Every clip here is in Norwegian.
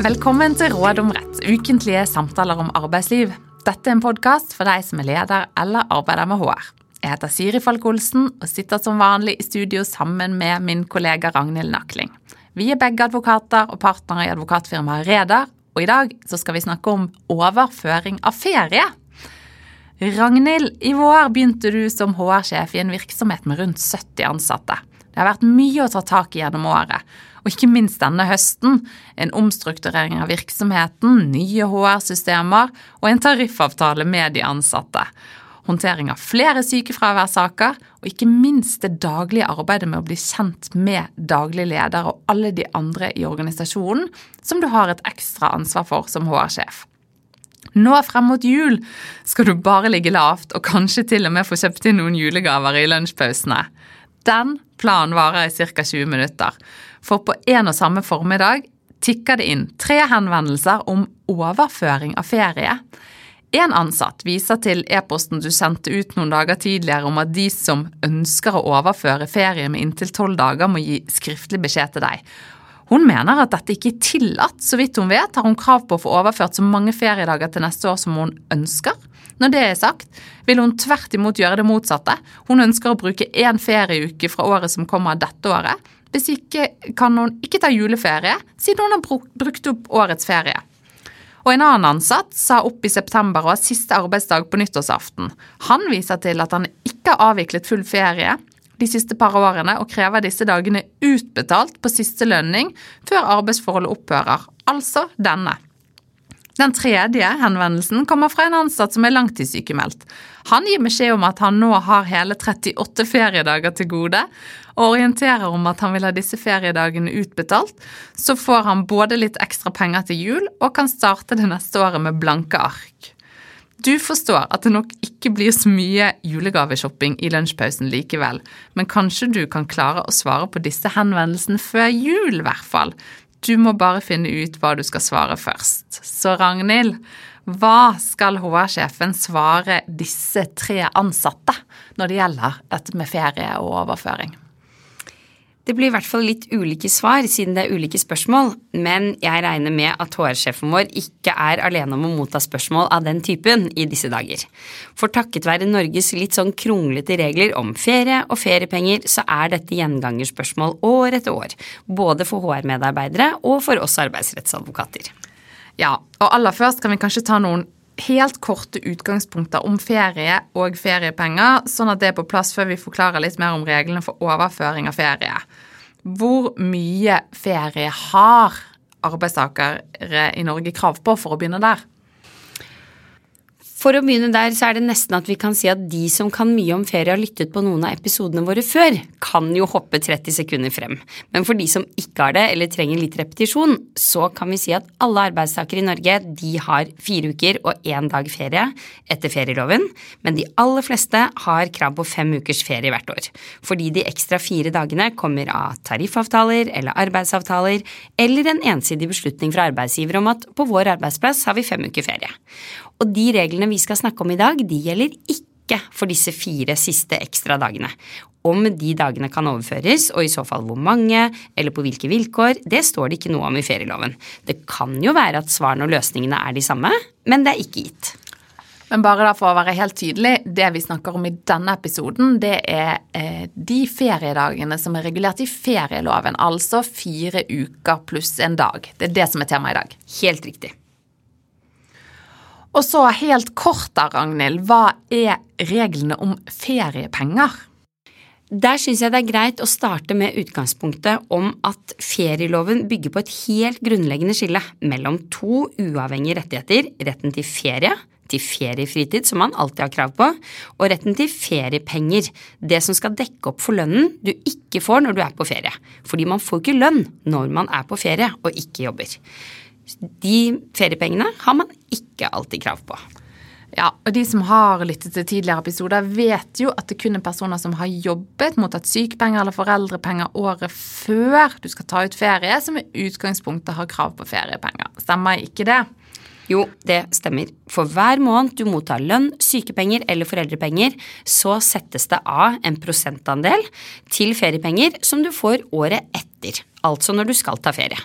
Velkommen til Råd om rett, ukentlige samtaler om arbeidsliv. Dette er en podkast for deg som er leder eller arbeider med HR. Jeg heter Siri Falk Olsen og sitter som vanlig i studio sammen med min kollega Ragnhild Nakling. Vi er begge advokater og partnere i advokatfirmaet Reder, og i dag skal vi snakke om overføring av ferie. Ragnhild, i vår begynte du som HR-sjef i en virksomhet med rundt 70 ansatte. Det har vært mye å ta tak i gjennom året, og ikke minst denne høsten. En omstrukturering av virksomheten, nye HR-systemer og en tariffavtale med de ansatte. Håndtering av flere sykefraværssaker, og ikke minst det daglige arbeidet med å bli kjent med daglig leder og alle de andre i organisasjonen som du har et ekstra ansvar for som HR-sjef. Nå frem mot jul skal du bare ligge lavt og kanskje til og med få kjøpt inn noen julegaver i lunsjpausene. Den planen varer i ca. 20 minutter. For på en og samme formiddag tikker det inn tre henvendelser om overføring av ferie. En ansatt viser til e-posten du sendte ut noen dager tidligere om at de som ønsker å overføre ferie med inntil tolv dager, må gi skriftlig beskjed til deg. Hun mener at dette ikke er tillatt. Så vidt hun vet, har hun krav på å få overført så mange feriedager til neste år som hun ønsker. Når det er sagt, vil hun tvert imot gjøre det motsatte. Hun ønsker å bruke én ferieuke fra året som kommer dette året. Hvis ikke kan hun ikke ta juleferie, siden hun har brukt opp årets ferie. Og en annen ansatt sa opp i september og har siste arbeidsdag på nyttårsaften. Han viser til at han ikke har avviklet full ferie de siste par årene og krever disse dagene utbetalt på siste lønning før arbeidsforholdet opphører, altså denne. Den tredje henvendelsen kommer fra en ansatt som er langtidssykemeldt. Han gir beskjed om at han nå har hele 38 feriedager til gode, og orienterer om at han vil ha disse feriedagene utbetalt. Så får han både litt ekstra penger til jul og kan starte det neste året med blanke ark. Du forstår at det nok ikke blir så mye julegaveshopping i lunsjpausen likevel, men kanskje du kan klare å svare på disse henvendelsene før jul, i hvert fall. Du må bare finne ut hva du skal svare først. Så Ragnhild, hva skal HR-sjefen svare disse tre ansatte når det gjelder dette med ferie og overføring? Det blir i hvert fall litt ulike svar, siden det er ulike spørsmål, men jeg regner med at HR-sjefen vår ikke er alene om å motta spørsmål av den typen i disse dager. For takket være Norges litt sånn kronglete regler om ferie og feriepenger, så er dette gjengangerspørsmål år etter år, både for HR-medarbeidere og for oss arbeidsrettsadvokater. Ja, og aller først kan vi kanskje ta noen helt korte utgangspunkter om ferie og feriepenger, sånn at det er på plass før vi forklarer litt mer om reglene for overføring av ferie. Hvor mye ferie har arbeidstakere i Norge krav på, for å begynne der? For å begynne der, så er det nesten at vi kan si at de som kan mye om ferie har lyttet på noen av episodene våre før, kan jo hoppe 30 sekunder frem. Men for de som ikke har det, eller trenger litt repetisjon, så kan vi si at alle arbeidstakere i Norge de har fire uker og én dag ferie etter ferieloven, men de aller fleste har krav på fem ukers ferie hvert år. Fordi de ekstra fire dagene kommer av tariffavtaler eller arbeidsavtaler, eller en ensidig beslutning fra arbeidsgiver om at på vår arbeidsplass har vi fem uker ferie. Og de reglene vi skal snakke om i dag, de gjelder ikke for disse fire siste ekstra dagene. Om de dagene kan overføres, og i så fall hvor mange, eller på hvilke vilkår, det står det ikke noe om i ferieloven. Det kan jo være at svarene og løsningene er de samme, men det er ikke gitt. Men bare da for å være helt tydelig, det vi snakker om i denne episoden, det er eh, de feriedagene som er regulert i ferieloven. Altså fire uker pluss en dag. Det er det som er temaet i dag. Helt riktig. Og så helt kort da, Ragnhild, hva er reglene om feriepenger? Der syns jeg det er greit å starte med utgangspunktet om at ferieloven bygger på et helt grunnleggende skille mellom to uavhengige rettigheter, retten til ferie, til feriefritid, som man alltid har krav på, og retten til feriepenger, det som skal dekke opp for lønnen du ikke får når du er på ferie. Fordi man får ikke lønn når man er på ferie og ikke jobber. De feriepengene har man ikke alltid krav på. Ja, og De som har lyttet til tidligere episoder, vet jo at det kun er personer som har jobbet, mottatt sykepenger eller foreldrepenger året før du skal ta ut ferie, som i utgangspunktet har krav på feriepenger. Stemmer ikke det? Jo, det stemmer. For hver måned du mottar lønn, sykepenger eller foreldrepenger, så settes det av en prosentandel til feriepenger som du får året etter. Altså når du skal ta ferie.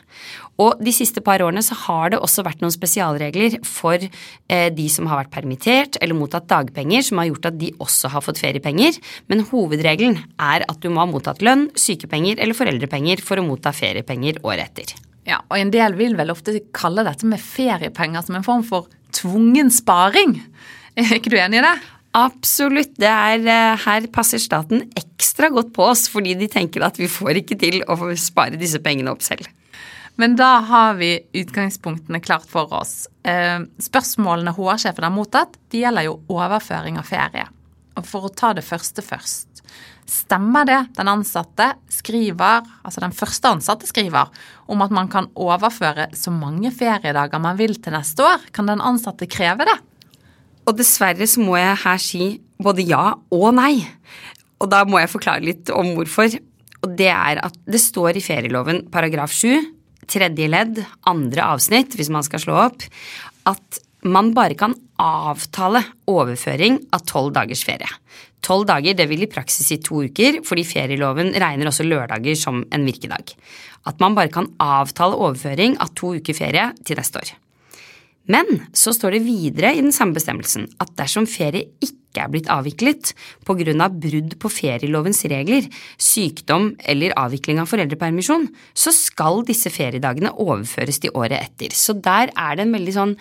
Og de siste par årene så har det også vært noen spesialregler for eh, de som har vært permittert eller mottatt dagpenger, som har gjort at de også har fått feriepenger. Men hovedregelen er at du må ha mottatt lønn, sykepenger eller foreldrepenger for å motta feriepenger året etter. Ja, og en del vil vel ofte kalle dette med feriepenger som en form for tvungen sparing. Er ikke du enig i det? Absolutt. Det er, eh, her passer staten ekstra godt på oss, fordi de tenker at vi får ikke til å spare disse pengene opp selv. Men da har vi utgangspunktene klart for oss. Eh, spørsmålene HR-sjefen har mottatt, de gjelder jo overføring av ferie. Og for å ta det første først. Stemmer det den ansatte skriver, altså den første ansatte skriver, om at man kan overføre så mange feriedager man vil til neste år? Kan den ansatte kreve det? Og dessverre så må jeg her si både ja og nei. Og da må jeg forklare litt om hvorfor. Og det er at det står i ferieloven paragraf 7 tredje ledd, andre avsnitt, hvis man skal slå opp, at man bare kan avtale overføring av tolv dagers ferie. Tolv dager det vil i praksis si to uker, fordi ferieloven regner også lørdager som en virkedag. At man bare kan avtale overføring av to uker ferie til neste år. Men så står det videre i den samme bestemmelsen at dersom ferie ikke ikke er blitt avviklet pga. brudd på ferielovens regler, sykdom eller avvikling av foreldrepermisjon, så skal disse feriedagene overføres til året etter. Så der er det en veldig sånn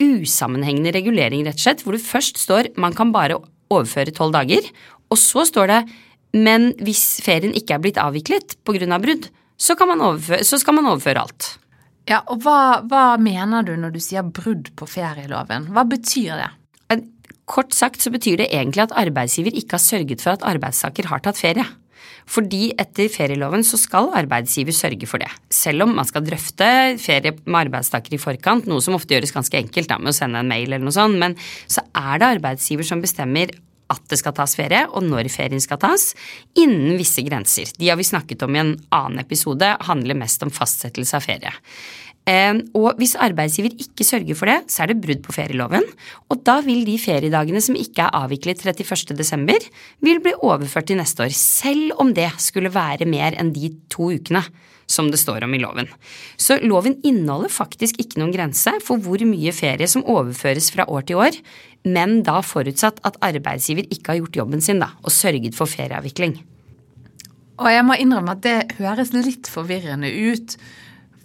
usammenhengende regulering, rett og slett, hvor det først står man kan bare overføre tolv dager, og så står det men hvis ferien ikke er blitt avviklet pga. brudd, så, så skal man overføre alt. Ja, og hva, hva, mener du når du sier brudd på ferieloven? Hva betyr det? Kort sagt så betyr det egentlig at arbeidsgiver ikke har sørget for at arbeidstaker har tatt ferie. Fordi etter ferieloven så skal arbeidsgiver sørge for det. Selv om man skal drøfte ferie med arbeidstaker i forkant, noe som ofte gjøres ganske enkelt da, med å sende en mail eller noe sånt, men så er det arbeidsgiver som bestemmer at det skal tas ferie, og når ferien skal tas, innen visse grenser. De har vi snakket om i en annen episode, handler mest om fastsettelse av ferie. Og hvis arbeidsgiver ikke sørger for det, så er det brudd på ferieloven. Og da vil de feriedagene som ikke er avviklet 31.12., vil bli overført til neste år, selv om det skulle være mer enn de to ukene som det står om i loven. Så loven inneholder faktisk ikke noen grense for hvor mye ferie som overføres fra år til år, men da forutsatt at arbeidsgiver ikke har gjort jobben sin da, og sørget for ferieavvikling. Og jeg må innrømme at det høres litt forvirrende ut.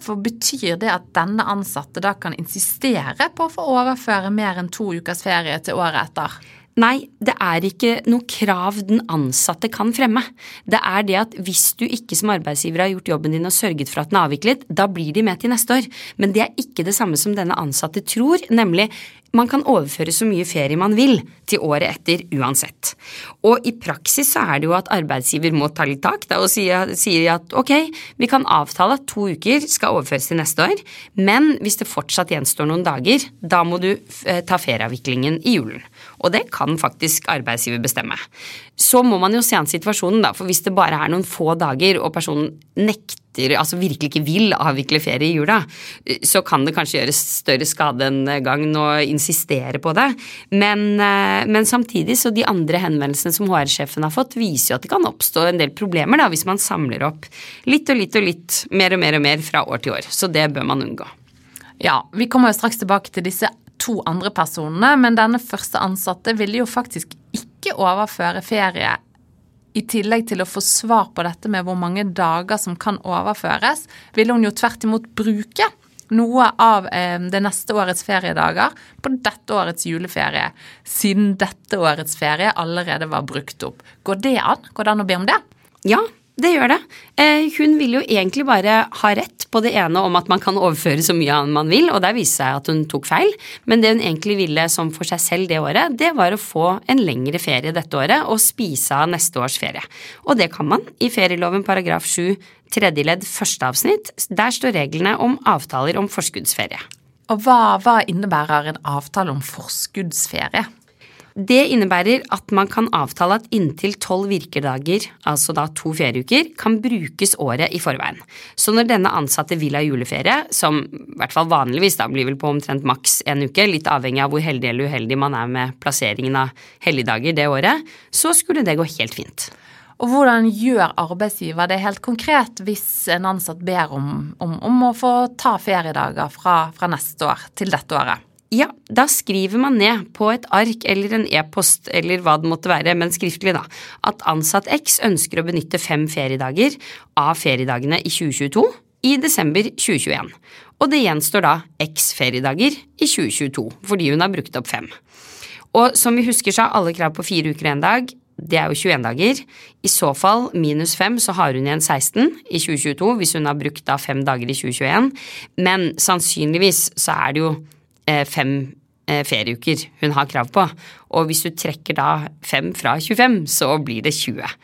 For betyr det at denne ansatte da kan insistere på å få overføre mer enn to ukers ferie til året etter? Nei, det er ikke noe krav den ansatte kan fremme. Det er det at hvis du ikke som arbeidsgiver har gjort jobben din og sørget for at den er avviklet, da blir de med til neste år. Men det er ikke det samme som denne ansatte tror, nemlig man kan overføre så mye ferie man vil til året etter uansett. Og i praksis så er det jo at arbeidsgiver må ta litt tak og si at ok, vi kan avtale at to uker skal overføres til neste år, men hvis det fortsatt gjenstår noen dager, da må du eh, ta ferieavviklingen i julen. Og det kan faktisk arbeidsgiver bestemme. Så må man jo se an situasjonen, da, for hvis det bare er noen få dager og personen nekter altså virkelig ikke vil avvikle ferie i jula, så kan det kanskje gjøre større skade enn gagn å insistere på det. Men, eh, men, samtidig så de andre henvendelsene som HR-sjefen har fått, viser jo at det kan oppstå en del problemer da, hvis man samler opp litt og litt og litt, mer og mer og mer fra år til år. Så det bør man unngå. Ja, vi kommer jo straks tilbake til disse to andre personene, men denne første ansatte ville jo faktisk ikke overføre ferie. I tillegg til å få svar på dette med hvor mange dager som kan overføres, ville hun jo tvert imot bruke noe av eh, det neste årets feriedager på dette årets juleferie, siden dette årets ferie allerede var brukt opp. Går det an? Går det an å be om det? Ja, det gjør det. Eh, hun vil jo egentlig bare ha rett på det ene om at man kan overføre så mye man vil, og der viste seg at hun tok feil. Men det hun egentlig ville som for seg selv det året, det var å få en lengre ferie dette året og spise av neste års ferie. Og det kan man i ferieloven paragraf 7 tredje ledd første avsnitt. Der står reglene om avtaler om forskuddsferie. Og hva, hva innebærer en avtale om forskuddsferie? Det innebærer at man kan avtale at inntil tolv virkedager, altså da to ferieuker, kan brukes året i forveien. Så når denne ansatte vil ha juleferie, som i hvert fall vanligvis da blir vel på omtrent maks en uke, litt avhengig av hvor heldig eller uheldig man er med plasseringen av helligdager det året, så skulle det gå helt fint. Og hvordan gjør arbeidsgiver det helt konkret hvis en ansatt ber om, om, om å få ta feriedager fra, fra neste år til dette året? Ja, da skriver man ned på et ark eller en e-post eller hva det måtte være, men skriftlig, da, at ansatt X ønsker å benytte fem feriedager av feriedagene i 2022 i desember 2021. Og det gjenstår da X feriedager i 2022, fordi hun har brukt opp fem. Og som vi husker, så har alle krav på fire uker og en dag. Det er jo 21 dager. I så fall, minus fem, så har hun igjen 16 i 2022, hvis hun har brukt da fem dager i 2021. Men sannsynligvis så er det jo fem eh, ferieuker hun har krav på, og hvis du trekker da fem fra 25, så blir det 20.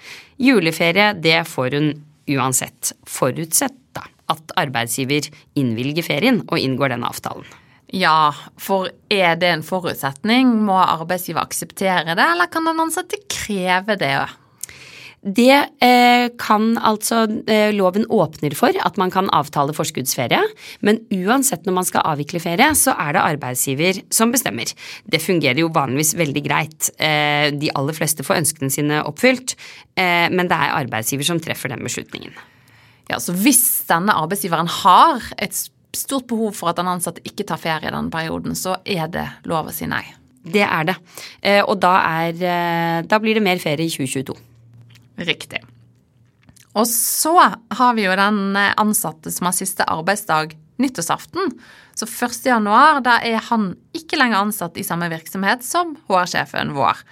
Juleferie, det får hun uansett, forutsett da at arbeidsgiver innvilger ferien og inngår denne avtalen. Ja, for er det en forutsetning? Må arbeidsgiver akseptere det, eller kan den ansatte kreve det? Det eh, kan altså eh, Loven åpner for at man kan avtale forskuddsferie, men uansett når man skal avvikle ferie, så er det arbeidsgiver som bestemmer. Det fungerer jo vanligvis veldig greit. Eh, de aller fleste får ønskene sine oppfylt, eh, men det er arbeidsgiver som treffer den beslutningen. Ja, så Hvis denne arbeidsgiveren har et stort behov for at den ansatte ikke tar ferie i den perioden, så er det lov å si nei. Det er det. Eh, og da, er, eh, da blir det mer ferie i 2022. Riktig. Og så har vi jo den ansatte som har siste arbeidsdag nyttårsaften. Så 1. januar, da er han ikke lenger ansatt i samme virksomhet som HR-sjefen vår.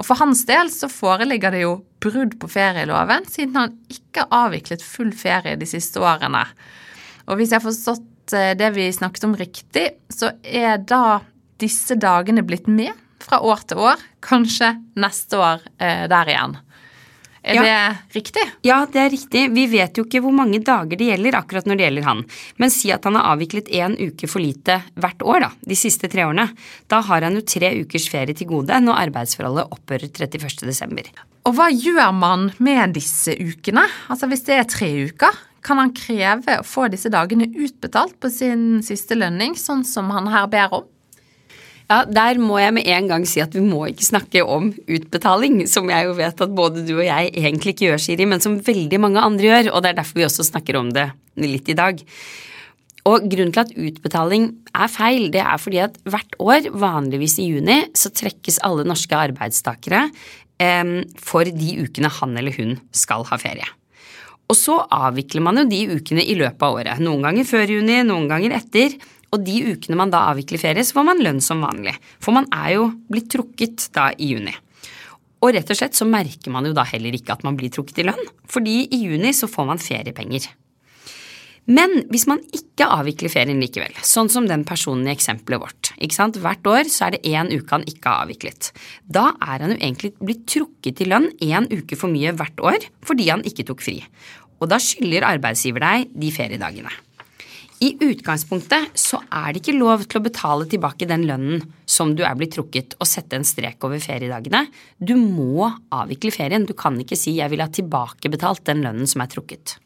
Og for hans del så foreligger det jo brudd på ferieloven, siden han ikke har avviklet full ferie de siste årene. Og hvis jeg har forstått eh, det vi snakket om riktig, så er da disse dagene blitt med fra år til år, kanskje neste år eh, der igjen. Er ja. det riktig? Ja, det er riktig. Vi vet jo ikke hvor mange dager det gjelder akkurat når det gjelder han. Men si at han har avviklet én uke for lite hvert år, da, de siste tre årene. Da har han jo tre ukers ferie til gode når arbeidsforholdet opphører 31.12. Og hva gjør man med disse ukene? Altså hvis det er tre uker, kan han kreve å få disse dagene utbetalt på sin siste lønning, sånn som han her ber om? Ja, Der må jeg med en gang si at vi må ikke snakke om utbetaling, som jeg jo vet at både du og jeg egentlig ikke gjør, Siri, men som veldig mange andre gjør, og det er derfor vi også snakker om det litt i dag. Og grunnen til at utbetaling er feil, det er fordi at hvert år, vanligvis i juni, så trekkes alle norske arbeidstakere eh, for de ukene han eller hun skal ha ferie. Og så avvikler man jo de ukene i løpet av året. Noen ganger før juni, noen ganger etter. Og de ukene man da avvikler ferie, så får man lønn som vanlig. For man er jo blitt trukket da i juni. Og rett og slett så merker man jo da heller ikke at man blir trukket i lønn, fordi i juni så får man feriepenger. Men hvis man ikke avvikler ferien likevel, sånn som den personen i eksempelet vårt, hvert år så er det én uke han ikke har avviklet, da er han jo egentlig blitt trukket i lønn én uke for mye hvert år fordi han ikke tok fri. Og da skylder arbeidsgiver deg de feriedagene. I utgangspunktet så er det ikke lov til å betale tilbake den lønnen som du er blitt trukket, og sette en strek over feriedagene. Du må avvikle ferien. Du kan ikke si 'jeg vil ha tilbakebetalt den lønnen som er trukket'.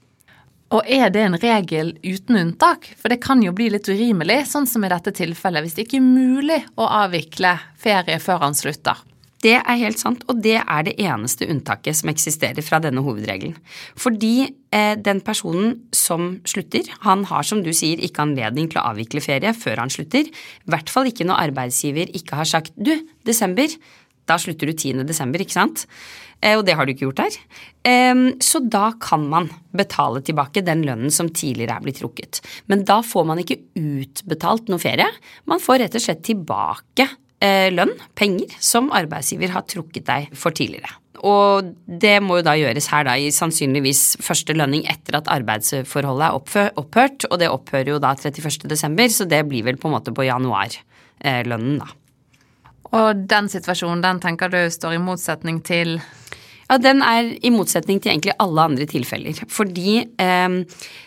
Og er det en regel uten unntak? For det kan jo bli litt urimelig, sånn som i dette tilfellet, hvis det ikke er mulig å avvikle ferie før han slutter. Det er helt sant, og det er det eneste unntaket som eksisterer fra denne hovedregelen. Fordi eh, den personen som slutter, han har som du sier ikke anledning til å avvikle ferie før han slutter. I hvert fall ikke når arbeidsgiver ikke har sagt du, desember, da slutter du 10. desember, ikke sant? Eh, og det har du ikke gjort her. Eh, så da kan man betale tilbake den lønnen som tidligere er blitt trukket. Men da får man ikke utbetalt noe ferie. Man får rett og slett tilbake lønn, penger, som arbeidsgiver har trukket deg for tidligere. Og det må jo da gjøres her da i sannsynligvis første lønning etter at arbeidsforholdet er opphørt, og det opphører jo da 31. desember, så det blir vel på en måte på januarlønnen, da. Og den situasjonen, den tenker du står i motsetning til Ja, den er i motsetning til egentlig alle andre tilfeller. Fordi eh,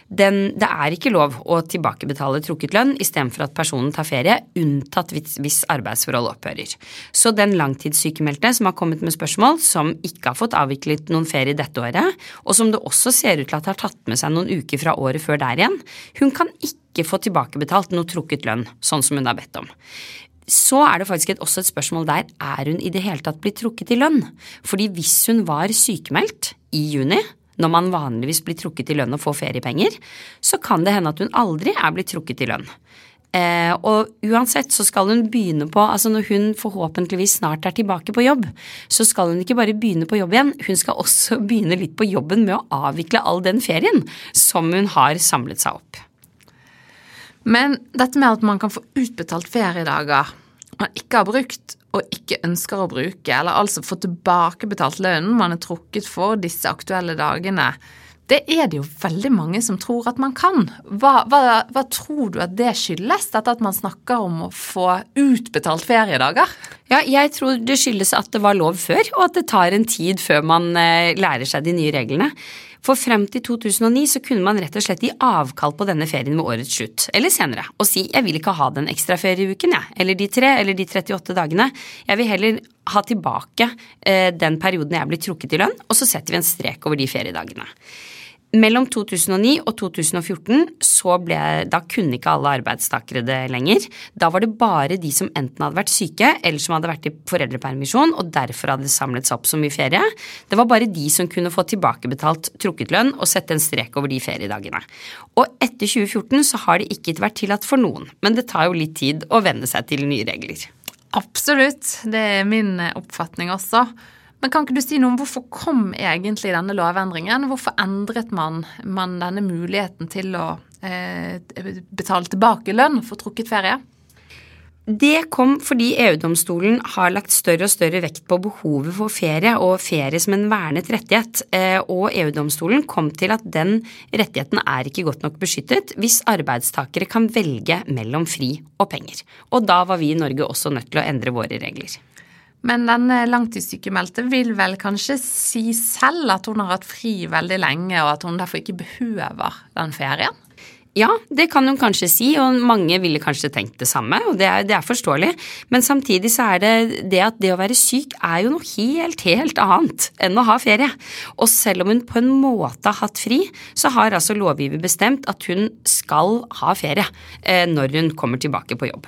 den, det er ikke lov å tilbakebetale trukket lønn istedenfor at personen tar ferie, unntatt hvis, hvis arbeidsforhold opphører. Så den langtidssykemeldte som har kommet med spørsmål, som ikke har fått avviklet noen ferie dette året, og som det også ser ut til at har tatt med seg noen uker fra året før der igjen, hun kan ikke få tilbakebetalt noe trukket lønn, sånn som hun har bedt om så er det faktisk også et spørsmål der er hun i det hele tatt blitt trukket i lønn. Fordi hvis hun var sykemeldt i juni, når man vanligvis blir trukket i lønn og får feriepenger, så kan det hende at hun aldri er blitt trukket i lønn. Eh, og uansett så skal hun begynne på, altså når hun forhåpentligvis snart er tilbake på jobb, så skal hun ikke bare begynne på jobb igjen, hun skal også begynne litt på jobben med å avvikle all den ferien som hun har samlet seg opp. Men dette med at man kan få utbetalt feriedager man ikke har brukt og ikke ønsker å bruke, eller altså få tilbakebetalt lønnen man er trukket for disse aktuelle dagene, det er det jo veldig mange som tror at man kan. Hva, hva, hva tror du at det skyldes, dette at man snakker om å få utbetalt feriedager? Ja, jeg tror det skyldes at det var lov før, og at det tar en tid før man eh, lærer seg de nye reglene. For frem til 2009 så kunne man rett og slett gi avkall på denne ferien ved årets slutt, eller senere, og si jeg vil ikke ha den ekstra ferieuken, jeg, eller de tre eller de 38 dagene, jeg vil heller ha tilbake eh, den perioden jeg blir trukket i lønn, og så setter vi en strek over de feriedagene. Mellom 2009 og 2014 så ble, da kunne ikke alle arbeidstakere det lenger. Da var det bare de som enten hadde vært syke eller som hadde vært i foreldrepermisjon og derfor hadde samlet seg opp så mye ferie. Det var bare de som kunne få tilbakebetalt trukket lønn og sette en strek over de feriedagene. Og etter 2014 så har det ikke vært tillatt for noen, men det tar jo litt tid å venne seg til nye regler. Absolutt, det er min oppfatning også. Men kan ikke du si noe om hvorfor kom egentlig denne lovendringen? Hvorfor endret man, man denne muligheten til å eh, betale tilbake lønn for trukket ferie? Det kom fordi EU-domstolen har lagt større og større vekt på behovet for ferie og ferie som en vernet rettighet, eh, og EU-domstolen kom til at den rettigheten er ikke godt nok beskyttet hvis arbeidstakere kan velge mellom fri og penger. Og da var vi i Norge også nødt til å endre våre regler. Men den langtidssykemeldte vil vel kanskje si selv at hun har hatt fri veldig lenge, og at hun derfor ikke behøver den ferien? Ja, det kan hun kanskje si, og mange ville kanskje tenkt det samme, og det er, det er, forståelig. Men samtidig så er det det at det å være syk er jo noe helt, helt annet enn å ha ferie. Og selv om hun på en måte har hatt fri, så har altså lovgiver bestemt at hun skal ha ferie eh, når hun kommer tilbake på jobb.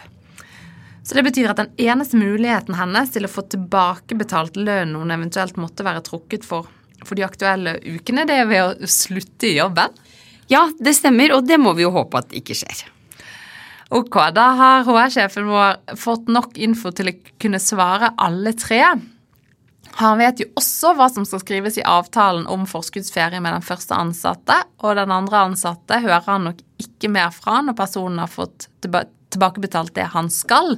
Så det betyr at den eneste muligheten hennes til å få tilbakebetalt lønnen hun eventuelt måtte være trukket for, for de aktuelle ukene, det er ved å slutte i jobben? Ja, det stemmer, og det må vi jo håpe at ikke skjer. Ok, da har HR-sjefen vår fått nok info til å kunne svare alle tre. Han vet jo også hva som skal skrives i avtalen om forskuddsferie med den første ansatte, og den andre ansatte hører han nok ikke mer fra når personen har fått tilbakebetalt det han skal.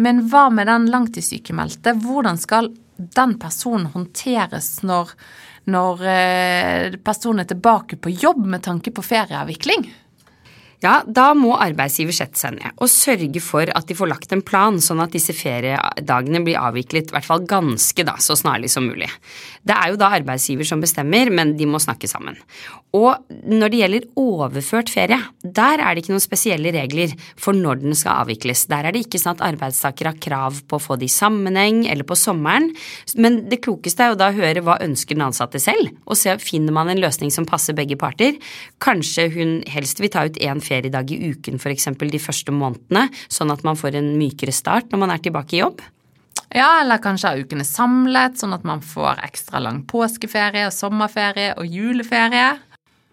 Men hva med den langtidssykemeldte? Hvordan skal den personen håndteres når, når eh, personen er tilbake på jobb med tanke på ferieavvikling? Ja, da må arbeidsgiver sette seg ned og sørge for at de får lagt en plan, sånn at disse feriedagene blir avviklet i hvert fall ganske da, så snarlig som mulig. Det er jo da arbeidsgiver som bestemmer, men de må snakke sammen. Og når det gjelder overført ferie, der er det ikke noen spesielle regler for når den skal avvikles. Der er det ikke sånn at arbeidstaker har krav på å få det i sammenheng eller på sommeren, men det klokeste er jo da å høre hva ønsker den ansatte selv, og se finner man en løsning som passer begge parter. Kanskje hun helst vil ta ut én feriedag i uken f.eks. de første månedene, sånn at man får en mykere start når man er tilbake i jobb. Ja, eller kanskje ha ukene samlet, sånn at man får ekstra lang påskeferie og sommerferie og juleferie.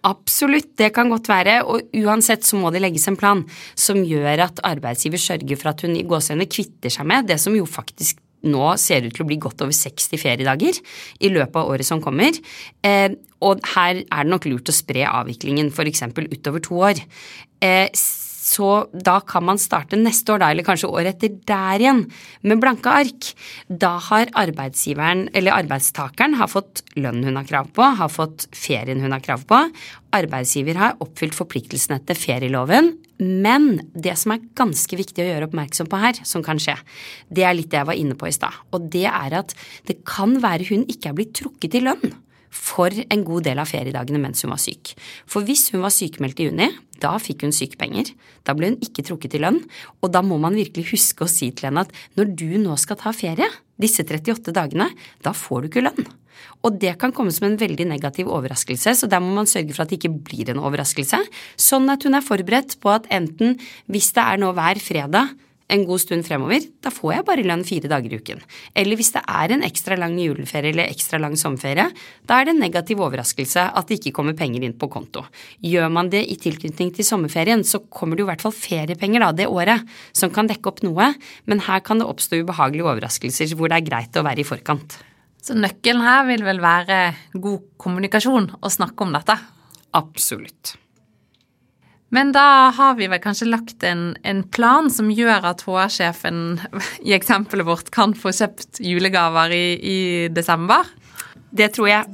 Absolutt, det kan godt være, og uansett så må det legges en plan som gjør at arbeidsgiver sørger for at hun i gåsehudet kvitter seg med det som jo faktisk nå ser ut til å bli godt over 60 feriedager i løpet av året som kommer. Eh, og her er det nok lurt å spre avviklingen f.eks. utover to år. Eh, så da kan man starte neste år, da, eller kanskje året etter der igjen, med blanke ark. Da har arbeidsgiveren, eller arbeidstakeren, har fått lønnen hun har krav på, har fått ferien hun har krav på. Arbeidsgiver har oppfylt forpliktelsene etter ferieloven. Men det som er ganske viktig å gjøre oppmerksom på her, som kan skje, det er litt det jeg var inne på i stad. Og det er at det kan være hun ikke er blitt trukket i lønn for en god del av feriedagene mens hun var syk. For hvis hun var sykemeldt i juni, da fikk hun sykepenger. Da ble hun ikke trukket i lønn. Og da må man virkelig huske å si til henne at når du nå skal ta ferie, disse 38 dagene, da får du ikke lønn. Og det kan komme som en veldig negativ overraskelse, så der må man sørge for at det ikke blir en overraskelse. Sånn at hun er forberedt på at enten, hvis det er nå hver fredag, en god stund fremover, da får jeg bare lønn fire dager i uken. Eller hvis det er en ekstra lang juleferie eller ekstra lang sommerferie, da er det en negativ overraskelse at det ikke kommer penger inn på konto. Gjør man det i tilknytning til sommerferien, så kommer det jo i hvert fall feriepenger da, det året, som kan dekke opp noe, men her kan det oppstå ubehagelige overraskelser hvor det er greit å være i forkant. Så nøkkelen her vil vel være god kommunikasjon og snakke om dette? Absolutt. Men da har vi vel kanskje lagt en, en plan som gjør at HR-sjefen i eksempelet vårt kan få kjøpt julegaver i, i desember? Det tror jeg.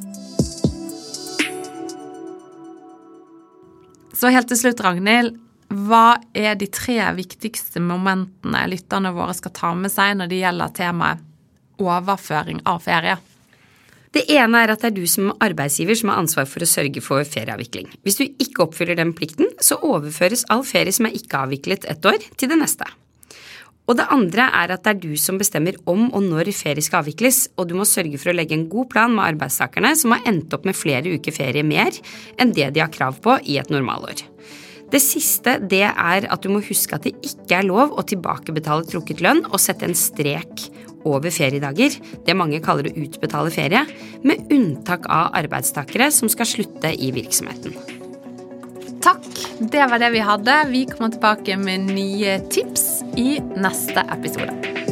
Så helt til slutt, Ragnhild. Hva er de tre viktigste momentene lytterne våre skal ta med seg når det gjelder temaet overføring av ferie? Det ene er at det er du som arbeidsgiver som har ansvar for å sørge for ferieavvikling. Hvis du ikke oppfyller den plikten, så overføres all ferie som er ikke avviklet ett år, til det neste. Og det andre er at det er du som bestemmer om og når ferie skal avvikles, og du må sørge for å legge en god plan med arbeidstakerne som har endt opp med flere uker ferie mer enn det de har krav på i et normalår. Det siste det er at du må huske at det ikke er lov å tilbakebetale trukket lønn og sette en strek over feriedager, det mange kaller å utbetale ferie, med unntak av arbeidstakere som skal slutte i virksomheten. Takk, det var det vi hadde. Vi kommer tilbake med nye tips i neste episode.